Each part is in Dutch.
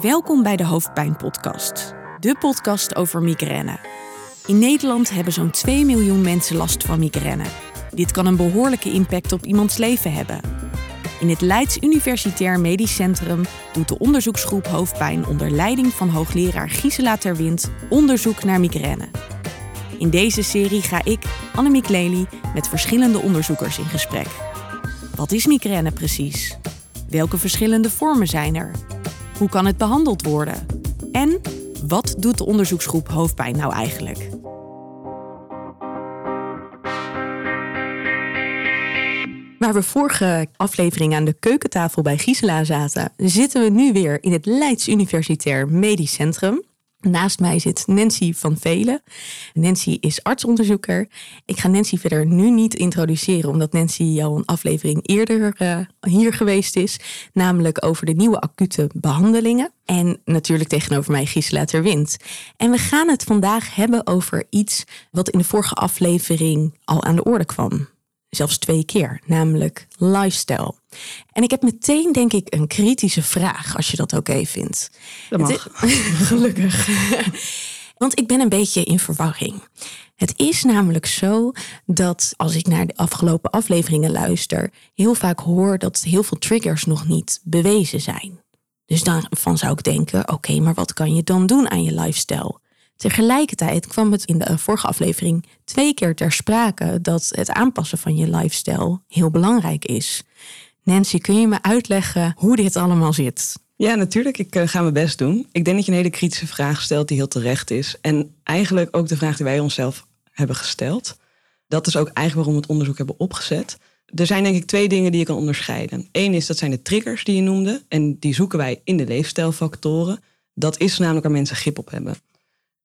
Welkom bij de Hoofdpijn Podcast, de podcast over migraine. In Nederland hebben zo'n 2 miljoen mensen last van migraine. Dit kan een behoorlijke impact op iemands leven hebben. In het Leids Universitair Medisch Centrum doet de onderzoeksgroep Hoofdpijn onder leiding van hoogleraar Gisela Terwind onderzoek naar migraine. In deze serie ga ik, Annemiek Lely, met verschillende onderzoekers in gesprek. Wat is migraine precies? Welke verschillende vormen zijn er? Hoe kan het behandeld worden? En wat doet de onderzoeksgroep hoofdpijn nou eigenlijk? Waar we vorige aflevering aan de keukentafel bij Gisela zaten, zitten we nu weer in het Leids Universitair Medisch Centrum. Naast mij zit Nancy van Velen. Nancy is artsonderzoeker. Ik ga Nancy verder nu niet introduceren, omdat Nancy al een aflevering eerder uh, hier geweest is. Namelijk over de nieuwe acute behandelingen. En natuurlijk tegenover mij Gisela Terwind. En we gaan het vandaag hebben over iets wat in de vorige aflevering al aan de orde kwam zelfs twee keer, namelijk lifestyle. En ik heb meteen, denk ik, een kritische vraag, als je dat oké okay vindt. Dat mag. Gelukkig. Want ik ben een beetje in verwarring. Het is namelijk zo dat als ik naar de afgelopen afleveringen luister, heel vaak hoor dat heel veel triggers nog niet bewezen zijn. Dus daarvan zou ik denken: oké, maar wat kan je dan doen aan je lifestyle? Tegelijkertijd kwam het in de vorige aflevering twee keer ter sprake dat het aanpassen van je lifestyle heel belangrijk is. Nancy, kun je me uitleggen hoe dit allemaal zit? Ja, natuurlijk. Ik uh, ga mijn best doen. Ik denk dat je een hele kritische vraag stelt die heel terecht is. En eigenlijk ook de vraag die wij onszelf hebben gesteld. Dat is ook eigenlijk waarom we het onderzoek hebben opgezet. Er zijn denk ik twee dingen die je kan onderscheiden. Eén is, dat zijn de triggers die je noemde. En die zoeken wij in de leefstijlfactoren. Dat is namelijk waar mensen grip op hebben.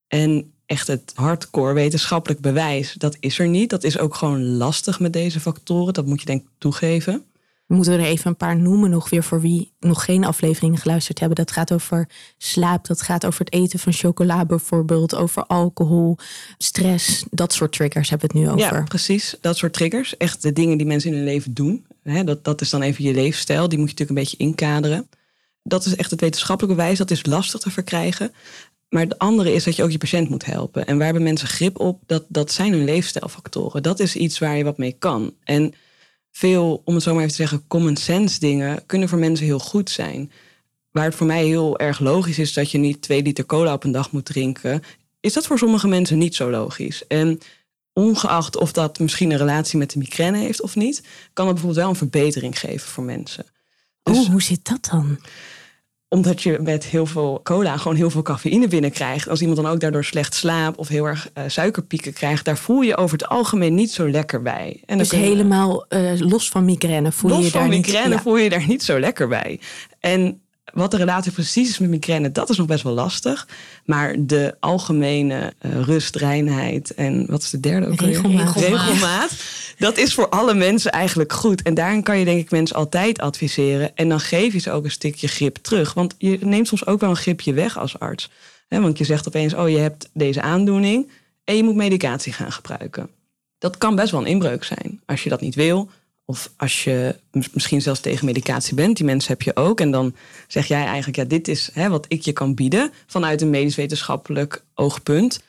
En echt het hardcore wetenschappelijk bewijs, dat is er niet. Dat is ook gewoon lastig met deze factoren. Dat moet je denk ik toegeven. Moeten we er even een paar noemen nog weer voor wie nog geen afleveringen geluisterd hebben. Dat gaat over slaap, dat gaat over het eten van chocola bijvoorbeeld, over alcohol, stress. Dat soort triggers hebben we het nu over. Ja, precies. Dat soort triggers. Echt de dingen die mensen in hun leven doen. dat, dat is dan even je leefstijl. Die moet je natuurlijk een beetje inkaderen. Dat is echt het wetenschappelijke bewijs. Dat is lastig te verkrijgen. Maar het andere is dat je ook je patiënt moet helpen. En waar hebben mensen grip op? Dat, dat zijn hun leefstijlfactoren. Dat is iets waar je wat mee kan. En veel, om het zo maar even te zeggen, common sense dingen kunnen voor mensen heel goed zijn. Waar het voor mij heel erg logisch is dat je niet twee liter cola op een dag moet drinken, is dat voor sommige mensen niet zo logisch. En ongeacht of dat misschien een relatie met de migraine heeft of niet, kan het bijvoorbeeld wel een verbetering geven voor mensen. Dus, hoe zit dat dan? Omdat je met heel veel cola gewoon heel veel cafeïne binnenkrijgt. Als iemand dan ook daardoor slecht slaapt of heel erg uh, suikerpieken krijgt, daar voel je over het algemeen niet zo lekker bij. En dus helemaal uh, los van migraine voel los je daar van niet. migraine voel je daar niet zo lekker bij. En wat de relatie precies is met migraine, dat is nog best wel lastig. Maar de algemene uh, rust, reinheid en wat is de derde ook regelmaat. regelmaat. Dat is voor alle mensen eigenlijk goed. En daarin kan je denk ik mensen altijd adviseren. En dan geef je ze ook een stukje grip terug. Want je neemt soms ook wel een gripje weg als arts. want je zegt opeens, oh je hebt deze aandoening en je moet medicatie gaan gebruiken. Dat kan best wel een inbreuk zijn. Als je dat niet wil, of als je misschien zelfs tegen medicatie bent, die mensen heb je ook. En dan zeg jij eigenlijk, ja, dit is hè, wat ik je kan bieden vanuit een medisch-wetenschappelijk oogpunt.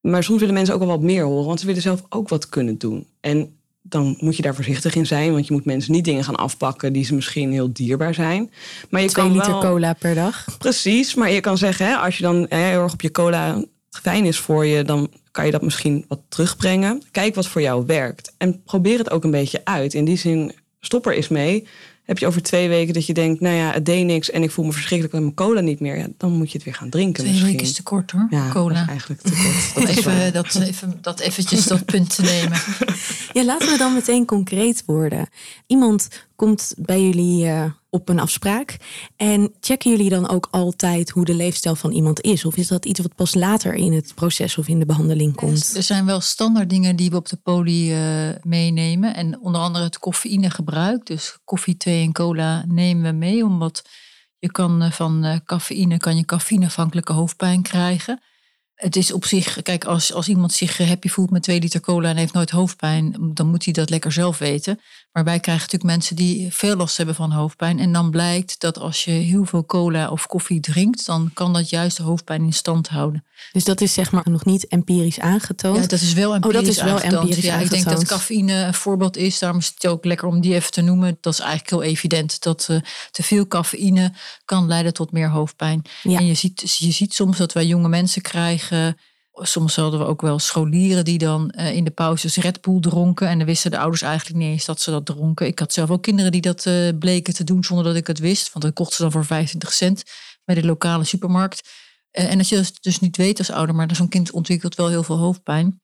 Maar soms willen mensen ook wel wat meer horen, want ze willen zelf ook wat kunnen doen. En dan moet je daar voorzichtig in zijn, want je moet mensen niet dingen gaan afpakken die ze misschien heel dierbaar zijn. Maar je Twee kan liter cola per dag. Precies, maar je kan zeggen, hè, als je dan heel erg op je cola fijn is voor je, dan kan je dat misschien wat terugbrengen. Kijk wat voor jou werkt. En probeer het ook een beetje uit. In die zin, stop er eens mee. Heb je over twee weken dat je denkt, nou ja, het deed niks en ik voel me verschrikkelijk met mijn cola niet meer. Ja, dan moet je het weer gaan drinken. Twee misschien. weken is te kort hoor, ja, cola. eigenlijk te kort. Dat even, dat, even, dat eventjes dat punt te nemen. Ja, laten we dan meteen concreet worden. Iemand komt bij jullie uh, op een afspraak. En checken jullie dan ook altijd hoe de leefstijl van iemand is? Of is dat iets wat pas later in het proces of in de behandeling komt? Er zijn wel standaard dingen die we op de poli uh, meenemen. En onder andere het coffeïnegebruik. Dus koffie, thee en cola nemen we mee. Omdat je kan uh, van cafeïne kan je cafeïneafhankelijke hoofdpijn krijgen. Het is op zich, kijk, als, als iemand zich happy voelt met twee liter cola en heeft nooit hoofdpijn, dan moet hij dat lekker zelf weten. Maar wij krijgen natuurlijk mensen die veel last hebben van hoofdpijn. En dan blijkt dat als je heel veel cola of koffie drinkt, dan kan dat juist de hoofdpijn in stand houden. Dus dat is zeg maar nog niet empirisch aangetoond? Ja, dat is wel empirisch oh, dat is wel aangetoond. empirisch ja, Ik denk aangetoond. dat cafeïne een voorbeeld is. Daarom is het ook lekker om die even te noemen. Dat is eigenlijk heel evident. Dat eh, te veel cafeïne kan leiden tot meer hoofdpijn. Ja. En je ziet, je ziet soms dat wij jonge mensen krijgen. Soms hadden we ook wel scholieren die dan eh, in de pauzes Red Bull dronken. En dan wisten de ouders eigenlijk niet eens dat ze dat dronken. Ik had zelf ook kinderen die dat eh, bleken te doen zonder dat ik het wist. Want dat kochten ze dan voor 25 cent bij de lokale supermarkt. Eh, en als je dat dus niet weet als ouder, maar zo'n kind ontwikkelt wel heel veel hoofdpijn.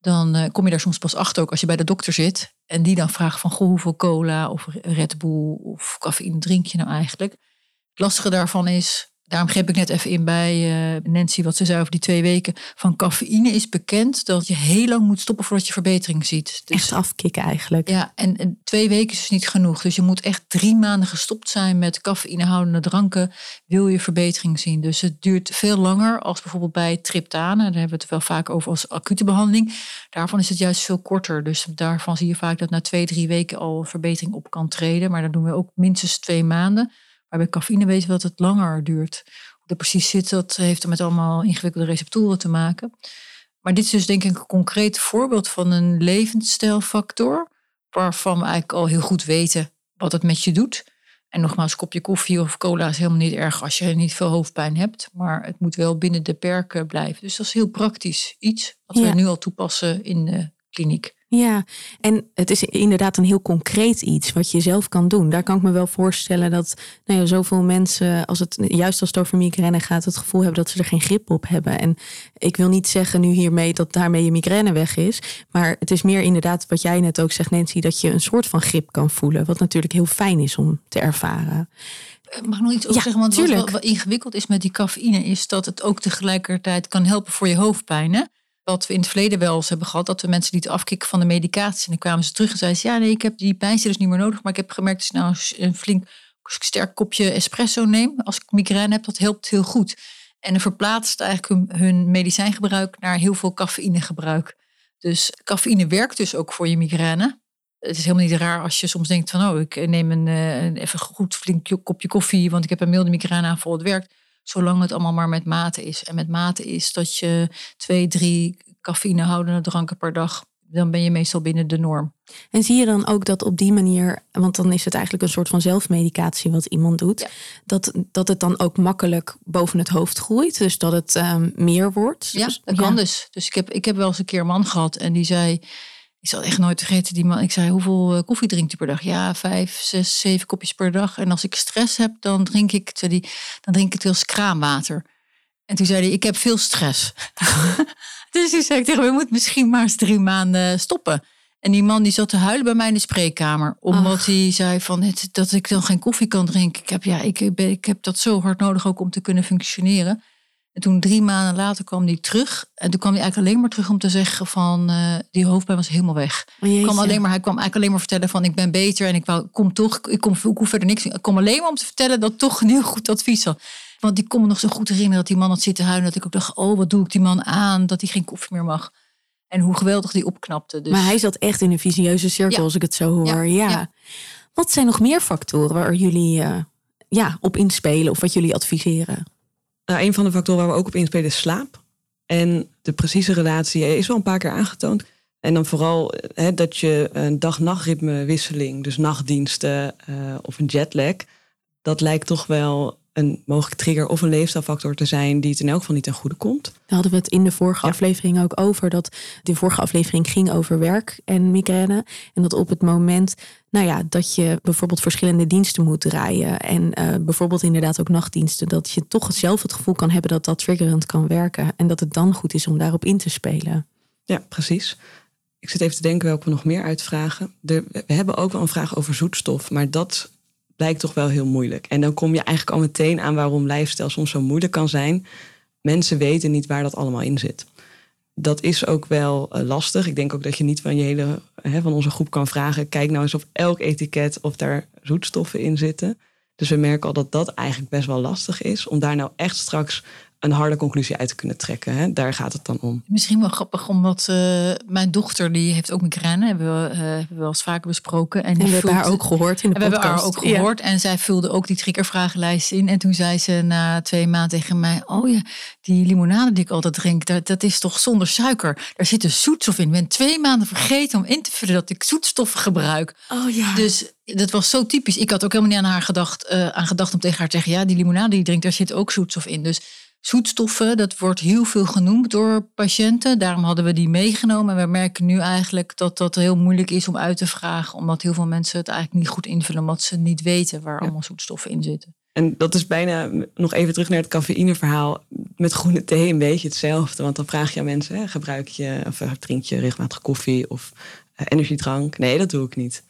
Dan kom je daar soms pas achter ook als je bij de dokter zit. En die dan vraagt van, goh, hoeveel cola of Red Bull of cafeïne drink je nou eigenlijk? Het lastige daarvan is, daarom greep ik net even in bij eh, Nancy wat ze zei over die twee weken. Van cafeïne is bekend dat je heel lang moet stoppen voordat je verbetering ziet. Dus, Echt afkicken eigenlijk. ja, en, en twee weken is dus niet genoeg. Dus je moet echt drie maanden gestopt zijn met cafeïnehoudende dranken. Wil je verbetering zien. Dus het duurt veel langer als bijvoorbeeld bij triptanen. Daar hebben we het wel vaak over als acute behandeling. Daarvan is het juist veel korter. Dus daarvan zie je vaak dat na twee, drie weken al verbetering op kan treden. Maar dan doen we ook minstens twee maanden. Maar bij cafeïne weten we dat het langer duurt. Hoe dat precies zit, dat heeft er met allemaal ingewikkelde receptoren te maken. Maar dit is dus denk ik een concreet voorbeeld van een levensstijlfactor. Waarvan we eigenlijk al heel goed weten wat het met je doet. En nogmaals, een kopje koffie of cola is helemaal niet erg als je niet veel hoofdpijn hebt. Maar het moet wel binnen de perken blijven. Dus dat is heel praktisch iets wat Ja. we nu al toepassen in de kliniek. Ja, en het is inderdaad een heel concreet iets wat je zelf kan doen. Daar kan ik me wel voorstellen dat nou ja, zoveel mensen, als het, juist als het over migraine gaat, het gevoel hebben dat ze er geen grip op hebben. En ik wil niet zeggen nu hiermee dat daarmee je migraine weg is. Maar het is meer inderdaad wat jij net ook zegt, Nancy, dat je een soort van grip kan voelen. Wat natuurlijk heel fijn is om te ervaren. Eh, Mag ik nog iets over Ja, zeggen? Want wat, wat, wat ingewikkeld is met die cafeïne, is dat het ook tegelijkertijd kan helpen voor je hoofdpijn. Hè? Wat we in het verleden wel eens hebben gehad, dat we mensen lieten afkicken van de medicatie. En dan kwamen ze terug en zeiden ze, ja nee, ik heb die pijnstillers niet meer nodig. Maar ik heb gemerkt dat ik nou een flink sterk kopje espresso neem. Als ik migraine heb, dat helpt heel goed. En dan verplaatst eigenlijk hun, medicijngebruik naar heel veel cafeïnegebruik. Dus cafeïne werkt dus ook voor je migraine. Het is helemaal niet raar als je soms denkt van... oh, ik neem een, eh, even goed flink kopje koffie... want ik heb een milde migraineaanval, het werkt. Zolang het allemaal maar met mate is. En met mate is dat je twee, drie cafeïnehoudende dranken per dag... dan ben je meestal binnen de norm. En zie je dan ook dat op die manier, want dan is het eigenlijk een soort van zelfmedicatie wat iemand doet, Ja. dat, dat het dan ook makkelijk boven het hoofd groeit, dus dat het ehm, meer wordt? Ja, Dus- dat kan dus. Dus ik heb, ik heb wel eens een keer een man gehad en die zei... Ik zal echt nooit vergeten, die man. Ik zei, hoeveel eh, koffie drinkt u per dag? Ja, vijf, zes, zeven kopjes per dag. En als ik stress heb, dan drink ik, zei die, dan drink ik het eens kraanwater. En toen zei hij, ik heb veel stress. dus toen zei ik tegen hem, we moeten misschien maar eens drie maanden stoppen. En die man die zat te huilen bij mij in de spreekkamer. Omdat Ach. hij zei van het, dat ik dan geen koffie kan drinken. Ik heb, ja, ik, ben, ik heb dat zo hard nodig ook om te kunnen functioneren. En toen drie maanden later kwam hij terug. En toen kwam hij eigenlijk alleen maar terug om te zeggen van... eh, die hoofdpijn was helemaal weg. Oh, jeetje. kwam alleen maar, hij kwam eigenlijk alleen maar vertellen van... ik ben beter en ik, wou, kom toch, ik, kom, ik hoef verder niks. Ik kom alleen maar om te vertellen dat toch een heel goed advies had. Want die kon me nog zo goed herinneren dat die man had zitten huilen. Dat ik ook dacht, oh wat doe ik die man aan dat hij geen koffie meer mag. En hoe geweldig die opknapte. Dus, Maar hij zat echt in een visieuze cirkel, Ja. als ik het zo hoor. Ja, Ja. ja. Wat zijn nog meer factoren waar jullie eh, ja, op inspelen of wat jullie adviseren? Nou, een van de factoren waar we ook op inspelen is slaap. En de precieze relatie is wel een paar keer aangetoond. En dan vooral eh, dat je een dag-nachtritmewisseling, dus nachtdiensten eh, of een jetlag, dat lijkt toch wel een mogelijke trigger of een leefstijlfactor te zijn die het in elk geval niet ten goede komt. Daar hadden we het in de vorige Ja. aflevering ook over. Dat de vorige aflevering ging over werk en migraine. En dat op het moment nou ja, dat je bijvoorbeeld verschillende diensten moet draaien. En eh, bijvoorbeeld inderdaad ook nachtdiensten. Dat je toch zelf het gevoel kan hebben dat dat triggerend kan werken. En dat het dan goed is om daarop in te spelen. Ja, precies. Ik zit even te denken welke we nog meer uitvragen. We hebben ook wel een vraag over zoetstof, maar dat blijkt toch wel heel moeilijk. En dan kom je eigenlijk al meteen aan waarom lijfstijl soms zo moeilijk kan zijn. Mensen weten niet waar dat allemaal in zit. Dat is ook wel eh, lastig. Ik denk ook dat je niet van je hele hè, van onze groep kan vragen. Kijk nou eens op elk etiket of daar zoetstoffen in zitten. Dus we merken al dat dat eigenlijk best wel lastig is. Om daar nou echt straks een harde conclusie uit te kunnen trekken. Hè? Daar gaat het dan om. Misschien wel grappig, omdat uh, mijn dochter die heeft ook migraine. Hebben we, uh, hebben we wel eens vaker besproken. En, en we hebben haar ook gehoord in de podcast. We hebben haar ook gehoord. En zij vulde ook die triggervragenlijst in. En toen zei ze na twee maanden tegen mij... oh ja, die limonade die ik altijd drink, dat, dat is toch zonder suiker. Daar zit een zoetstof in. Ik ben twee maanden vergeten om in te vullen dat ik zoetstoffen gebruik. Oh ja. Dus dat was zo typisch. Ik had ook helemaal niet aan haar gedacht, uh, aan gedacht om tegen haar te zeggen... ja, die limonade die je drinkt, daar zit ook zoetstof in. Dus zoetstoffen, dat wordt heel veel genoemd door patiënten. Daarom hadden we die meegenomen. En we merken nu eigenlijk dat dat heel moeilijk is om uit te vragen. Omdat heel veel mensen het eigenlijk niet goed invullen. Omdat ze niet weten waar allemaal zoetstoffen in zitten. En dat is bijna, nog even terug naar het cafeïneverhaal. Met groene thee een beetje hetzelfde. Want dan vraag je aan mensen, hè, gebruik je, of eh, drink je regelmatig koffie of uh, energiedrank? Nee, dat doe ik niet.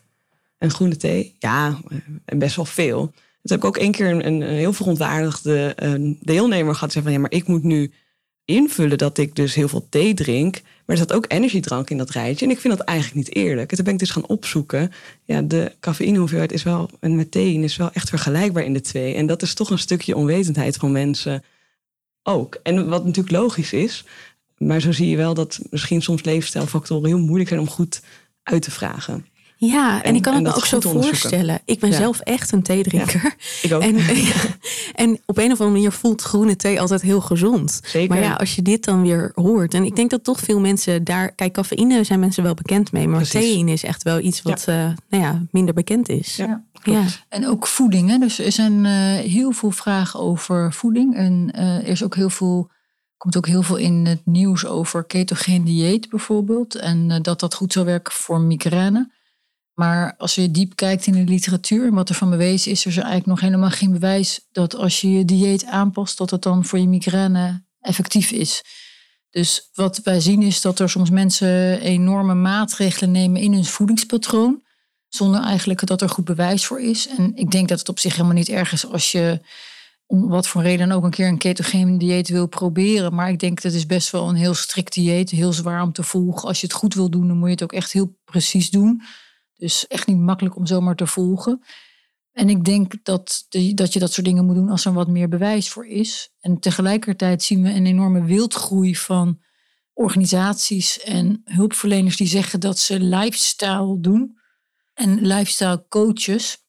En groene thee? Ja, eh, en best wel veel. Dat heb ik ook één keer een, een heel verontwaardigde een deelnemer gehad. Zei van ja, maar ik moet nu invullen dat ik dus heel veel thee drink. Maar er zat ook energiedrank in dat rijtje. En ik vind dat eigenlijk niet eerlijk. En toen ben ik dus gaan opzoeken. Ja, de cafeïnehoeveelheid is wel, en met thee is wel echt vergelijkbaar in de twee. En dat is toch een stukje onwetendheid van mensen ook. En wat natuurlijk logisch is. Maar zo zie je wel dat misschien soms levensstijlfactoren heel moeilijk zijn om goed uit te vragen. Ja, en, ik kan het me ook zo voorstellen. Ik ben zelf echt een theedrinker. ik ook. En, en op een of andere manier voelt groene thee altijd heel gezond. Zeker. Maar ja, als je dit dan weer hoort. En ik denk dat toch veel mensen daar. Kijk, cafeïne zijn mensen wel bekend mee. Maar theïne is echt wel iets wat uh, nou ja, minder bekend is. Ja, ja. En ook voeding. Hè? Dus er zijn uh, heel veel vragen over voeding. En uh, er is ook heel veel komt ook heel veel in het nieuws over ketogeen dieet bijvoorbeeld. En dat dat goed zou werken voor migraine. Maar als je diep kijkt in de literatuur en wat er van bewezen is, is er eigenlijk nog helemaal geen bewijs dat als je je dieet aanpast, dat het dan voor je migraine effectief is. Dus wat wij zien is dat er soms mensen enorme maatregelen nemen in hun voedingspatroon, zonder eigenlijk dat er goed bewijs voor is. En ik denk dat het op zich helemaal niet erg is als je om wat voor reden ook een keer een ketogeen dieet wil proberen. Maar ik denk dat is best wel een heel strikt dieet, heel zwaar om te volgen. Als je het goed wil doen, dan moet je het ook echt heel precies doen. Dus echt niet makkelijk om zomaar te volgen. En ik denk dat, de, dat je dat soort dingen moet doen als er wat meer bewijs voor is. En tegelijkertijd zien we een enorme wildgroei van organisaties en hulpverleners die zeggen dat ze lifestyle doen. En lifestyle coaches.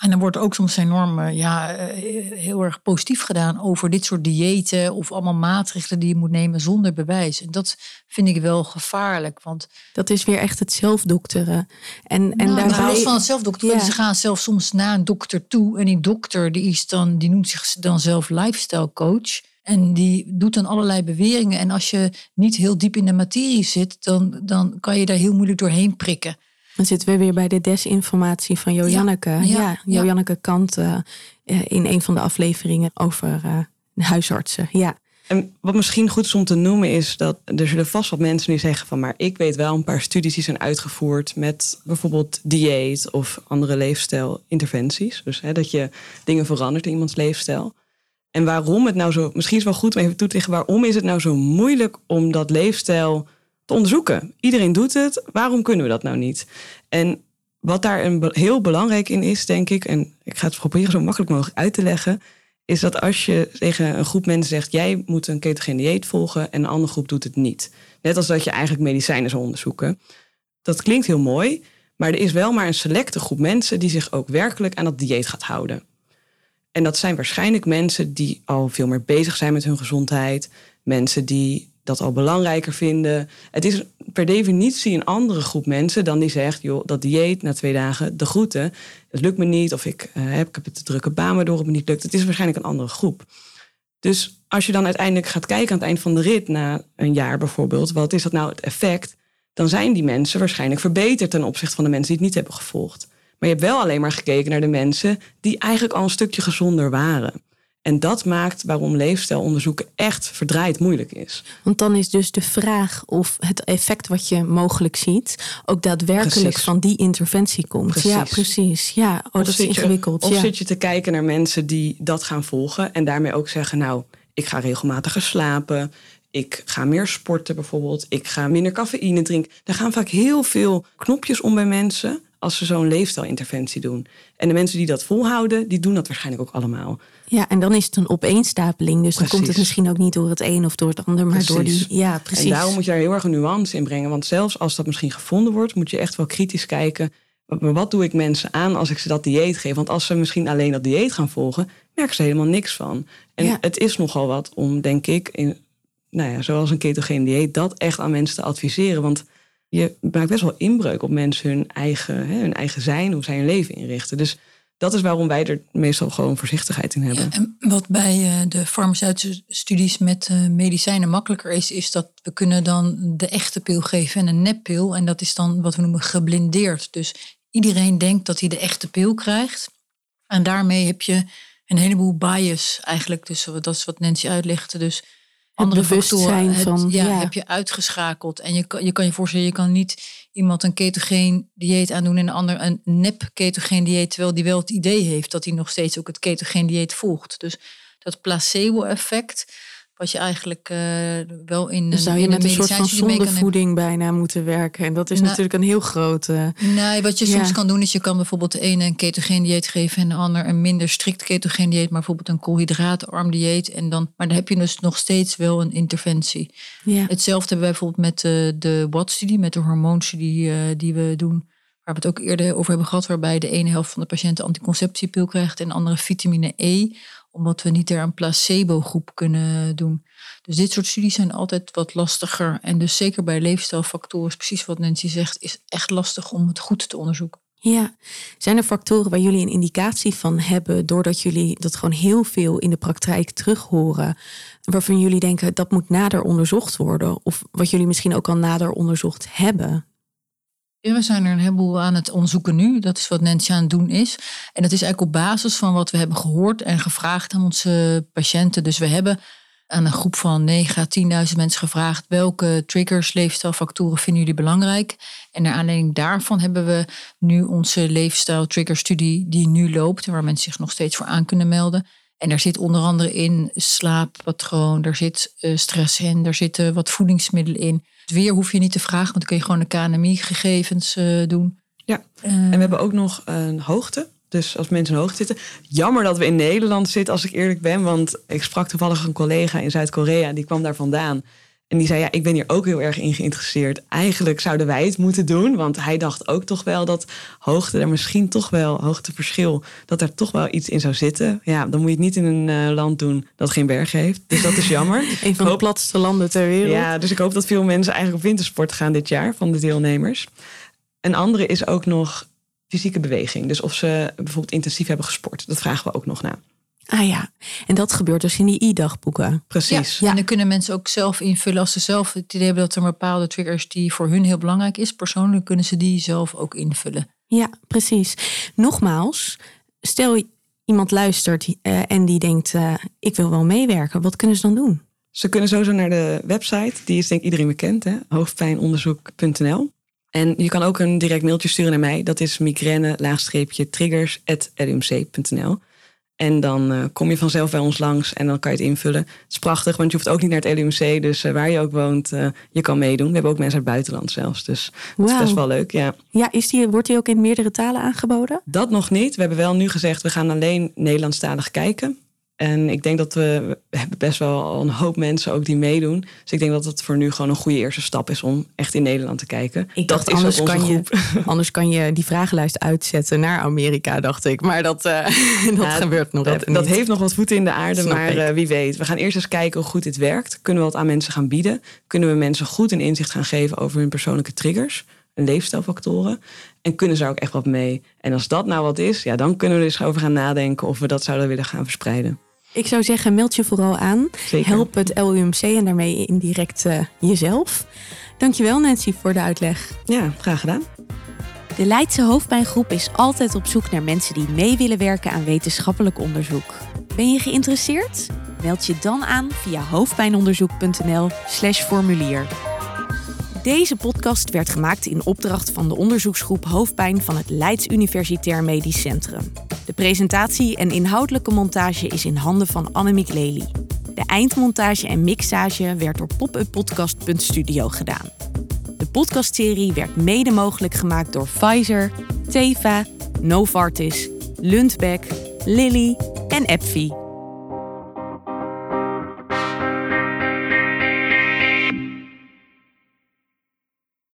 En dan wordt ook soms enorm ja, eh, heel erg positief gedaan over dit soort diëten of allemaal maatregelen die je moet nemen zonder bewijs. En dat vind ik wel gevaarlijk. Want dat is weer echt het zelfdokteren. En, en nou, daarbij... los van het zelfdokteren. Ja. Ze gaan zelfs soms naar een dokter toe. En die dokter die, is dan, die noemt zich dan zelf lifestyle coach. En die doet dan allerlei beweringen. En als je niet heel diep in de materie zit, dan, dan kan je daar heel moeilijk doorheen prikken. Dan zitten we weer bij de desinformatie van Joanneke. Ja, ja, Kant uh, in een van de afleveringen over uh, huisartsen. Ja. En wat misschien goed is om te noemen is dat er zullen vast wat mensen die zeggen van maar ik weet wel een paar studies die zijn uitgevoerd met bijvoorbeeld dieet of andere leefstijlinterventies. Dus hè, dat je dingen verandert in iemands leefstijl. En waarom het nou zo, misschien is het wel goed om even toe te liggen, waarom is het nou zo moeilijk om dat leefstijl onderzoeken. Iedereen doet het. Waarom kunnen we dat nou niet? En wat daar een heel belangrijk in is, denk ik, en ik ga het proberen zo makkelijk mogelijk uit te leggen, is dat als je tegen een groep mensen zegt: jij moet een ketogeen dieet volgen en een andere groep doet het niet. Net als dat je eigenlijk medicijnen zou onderzoeken. Dat klinkt heel mooi, maar er is wel maar een selecte groep mensen die zich ook werkelijk aan dat dieet gaat houden. En dat zijn waarschijnlijk mensen die al veel meer bezig zijn met hun gezondheid, mensen die dat al belangrijker vinden. Het is per definitie een andere groep mensen dan die zegt: joh, dat dieet na twee dagen, de groeten, het lukt me niet. Of ik, uh, heb, ik heb het drukke baan waardoor het me niet lukt. Het is waarschijnlijk een andere groep. Dus als je dan uiteindelijk gaat kijken aan het eind van de rit, na een jaar bijvoorbeeld, wat is dat nou het effect? Dan zijn die mensen waarschijnlijk verbeterd ten opzichte van de mensen die het niet hebben gevolgd. Maar je hebt wel alleen maar gekeken naar de mensen die eigenlijk al een stukje gezonder waren. En dat maakt waarom leefstijlonderzoek echt verdraaid moeilijk is. Want dan is dus de vraag of het effect wat je mogelijk ziet, ook daadwerkelijk van die interventie komt. Precies. Ja, precies. Ja, oh, dat is ingewikkeld. of ja. zit je te kijken naar mensen die dat gaan volgen en daarmee ook zeggen, nou, ik ga regelmatiger slapen. Ik ga meer sporten bijvoorbeeld. Ik ga minder cafeïne drinken. Er gaan vaak heel veel knopjes om bij mensen. als ze zo'n leefstijlinterventie doen. En de mensen die dat volhouden, die doen dat waarschijnlijk ook allemaal. Ja, en dan is het een opeenstapeling. Dus dan komt het misschien ook niet door het een of door het ander, maar door die. Ja, precies. En daarom moet je daar heel erg een nuance in brengen. Want zelfs als dat misschien gevonden wordt, moet je echt wel kritisch kijken. Maar wat doe ik mensen aan als ik ze dat dieet geef? Want als ze misschien alleen dat dieet gaan volgen, merken ze helemaal niks van. En Ja. het is nogal wat om, denk ik, in, nou ja, zoals een ketogeen dieet, dat echt aan mensen te adviseren. Want je maakt best wel inbreuk op mensen hun eigen, hè, hun eigen zijn, hoe zij hun leven inrichten. Dus dat is waarom wij er meestal gewoon voorzichtigheid in hebben. Wat bij eh, de farmaceutische studies met eh, medicijnen makkelijker is, is dat we kunnen dan de echte pil geven en een neppil. En dat is dan wat we noemen geblindeerd. Dus iedereen denkt dat hij de echte pil krijgt. En daarmee heb je een heleboel bias eigenlijk. Dus dat is wat Nancy uitlegde. Dus andere bewustzijn factoren van, ja, ja. heb je uitgeschakeld. En je kan, je kan je voorstellen, je kan niet iemand een ketogeen dieet aandoen en een ander een nep ketogeen dieet, terwijl die wel het idee heeft dat hij nog steeds ook het ketogeen dieet volgt. Dus dat placebo-effect, wat je eigenlijk eh, wel in Dan zou je met een soort van zondevoeding bijna moeten werken. En dat is Nou, natuurlijk een heel grote. Nee, wat je Ja. soms kan doen is je kan bijvoorbeeld de ene een ketogeen dieet geven en de ander een minder strikt ketogeen dieet, maar bijvoorbeeld een koolhydraatarm dieet. En dan, maar dan heb je dus nog steeds wel een interventie. Ja. Hetzelfde hebben wij bijvoorbeeld met de, de WAT-studie, met de hormoonstudie eh, die we doen. Waar we het ook eerder over hebben gehad, waarbij de ene helft van de patiënten anticonceptiepil krijgt en de andere vitamine E, omdat we niet er een placebo-groep kunnen doen. Dus dit soort studies zijn altijd wat lastiger. En dus zeker bij leefstijlfactoren, is precies wat Nancy zegt, is echt lastig om het goed te onderzoeken. Ja. Zijn er factoren waar jullie een indicatie van hebben, doordat jullie dat gewoon heel veel in de praktijk terug horen, waarvan jullie denken dat moet nader onderzocht worden? Of wat jullie misschien ook al nader onderzocht hebben? Ja, we zijn er een heleboel aan het onderzoeken nu. Dat is wat Nancy aan het doen is. En dat is eigenlijk op basis van wat we hebben gehoord en gevraagd aan onze patiënten. Dus we hebben aan een groep van 9 à 10.000 mensen gevraagd... welke triggers, leefstijlfactoren vinden jullie belangrijk? En naar aanleiding daarvan hebben we nu onze leefstijl trigger studie... die nu loopt en waar mensen zich nog steeds voor aan kunnen melden. En daar zit onder andere in slaappatroon, daar zit eh, stress in... daar zitten wat voedingsmiddelen in... Weer hoef je niet te vragen, want dan kun je gewoon de KNMI-gegevens eh, doen. Ja. Eh, En we hebben ook nog een hoogte. Dus als mensen in hoogte zitten. Jammer dat we in Nederland zitten, als ik eerlijk ben. Want ik sprak toevallig een collega in Zuid-Korea, die kwam daar vandaan. En die zei, ja, ik ben hier ook heel erg in geïnteresseerd. Eigenlijk zouden wij het moeten doen. Want hij dacht ook toch wel dat hoogte, er misschien toch wel, hoogteverschil, dat er toch wel iets in zou zitten. Ja, dan moet je het niet in een eh, land doen dat geen bergen heeft. Dus dat is jammer. Een van de platste landen ter wereld. Ja, dus ik hoop dat veel mensen eigenlijk op wintersport gaan dit jaar van de deelnemers. Een andere is ook nog fysieke beweging. Dus of ze bijvoorbeeld intensief hebben gesport. Dat vragen we ook nog na. Ah ja, en dat gebeurt dus in die i-dagboeken. Precies. Ja, en dan kunnen mensen ook zelf invullen als ze zelf het idee hebben dat er bepaalde triggers die voor hun heel belangrijk is. Persoonlijk kunnen ze die zelf ook invullen. Ja, precies. Nogmaals, stel iemand luistert eh, en die denkt, eh, ik wil wel meewerken. Wat kunnen ze dan doen? Ze kunnen sowieso naar de website. Die is denk ik iedereen bekend. Hè? Hoofdpijnonderzoek.nl En je kan ook een direct mailtje sturen naar mij. Dat is migraine-triggers.lumc.nl En dan eh, kom je vanzelf bij ons langs en dan kan je het invullen. Het is prachtig, want je hoeft ook niet naar het LUMC. Dus eh, waar je ook woont, eh, je kan meedoen. We hebben ook mensen uit het buitenland zelfs. Dus dat is best wel leuk, ja. Ja, is die, wordt die ook in meerdere talen aangeboden? Dat nog niet. We hebben wel nu gezegd, we gaan alleen Nederlandstalig kijken. En ik denk dat we, we hebben best wel een hoop mensen ook die meedoen. Dus ik denk dat het voor nu gewoon een goede eerste stap is om echt in Nederland te kijken. Ik dat dacht, is anders kan, je, anders kan je die vragenlijst uitzetten naar Amerika, dacht ik. Maar dat, eh, dat Ja, gebeurt nog Dat, dat heeft nog wat voeten in de aarde, maar eh, wie weet. We gaan eerst eens kijken hoe goed dit werkt. Kunnen we wat aan mensen gaan bieden? Kunnen we mensen goed een inzicht gaan geven over hun persoonlijke triggers en leefstijlfactoren? En kunnen ze ook echt wat mee? En als dat nou wat is, ja, dan kunnen we er eens over gaan nadenken of we dat zouden willen gaan verspreiden. Ik zou zeggen, meld je vooral aan. Zeker. Help het LUMC en daarmee indirect eh, jezelf. Dankjewel Nancy voor de uitleg. Ja, graag gedaan. De Leidse hoofdpijngroep is altijd op zoek naar mensen die mee willen werken aan wetenschappelijk onderzoek. Ben je geïnteresseerd? Meld je dan aan via hoofdpijnonderzoek.nl/slash formulier. Deze podcast werd gemaakt in opdracht van de onderzoeksgroep Hoofdpijn van het Leids Universitair Medisch Centrum. De presentatie en inhoudelijke montage is in handen van Annemiek Lely. De eindmontage en mixage werd door popuppodcast.studio gedaan. De podcastserie werd mede mogelijk gemaakt door Pfizer, Teva, Novartis, Lundbeck, Lilly en AbbVie.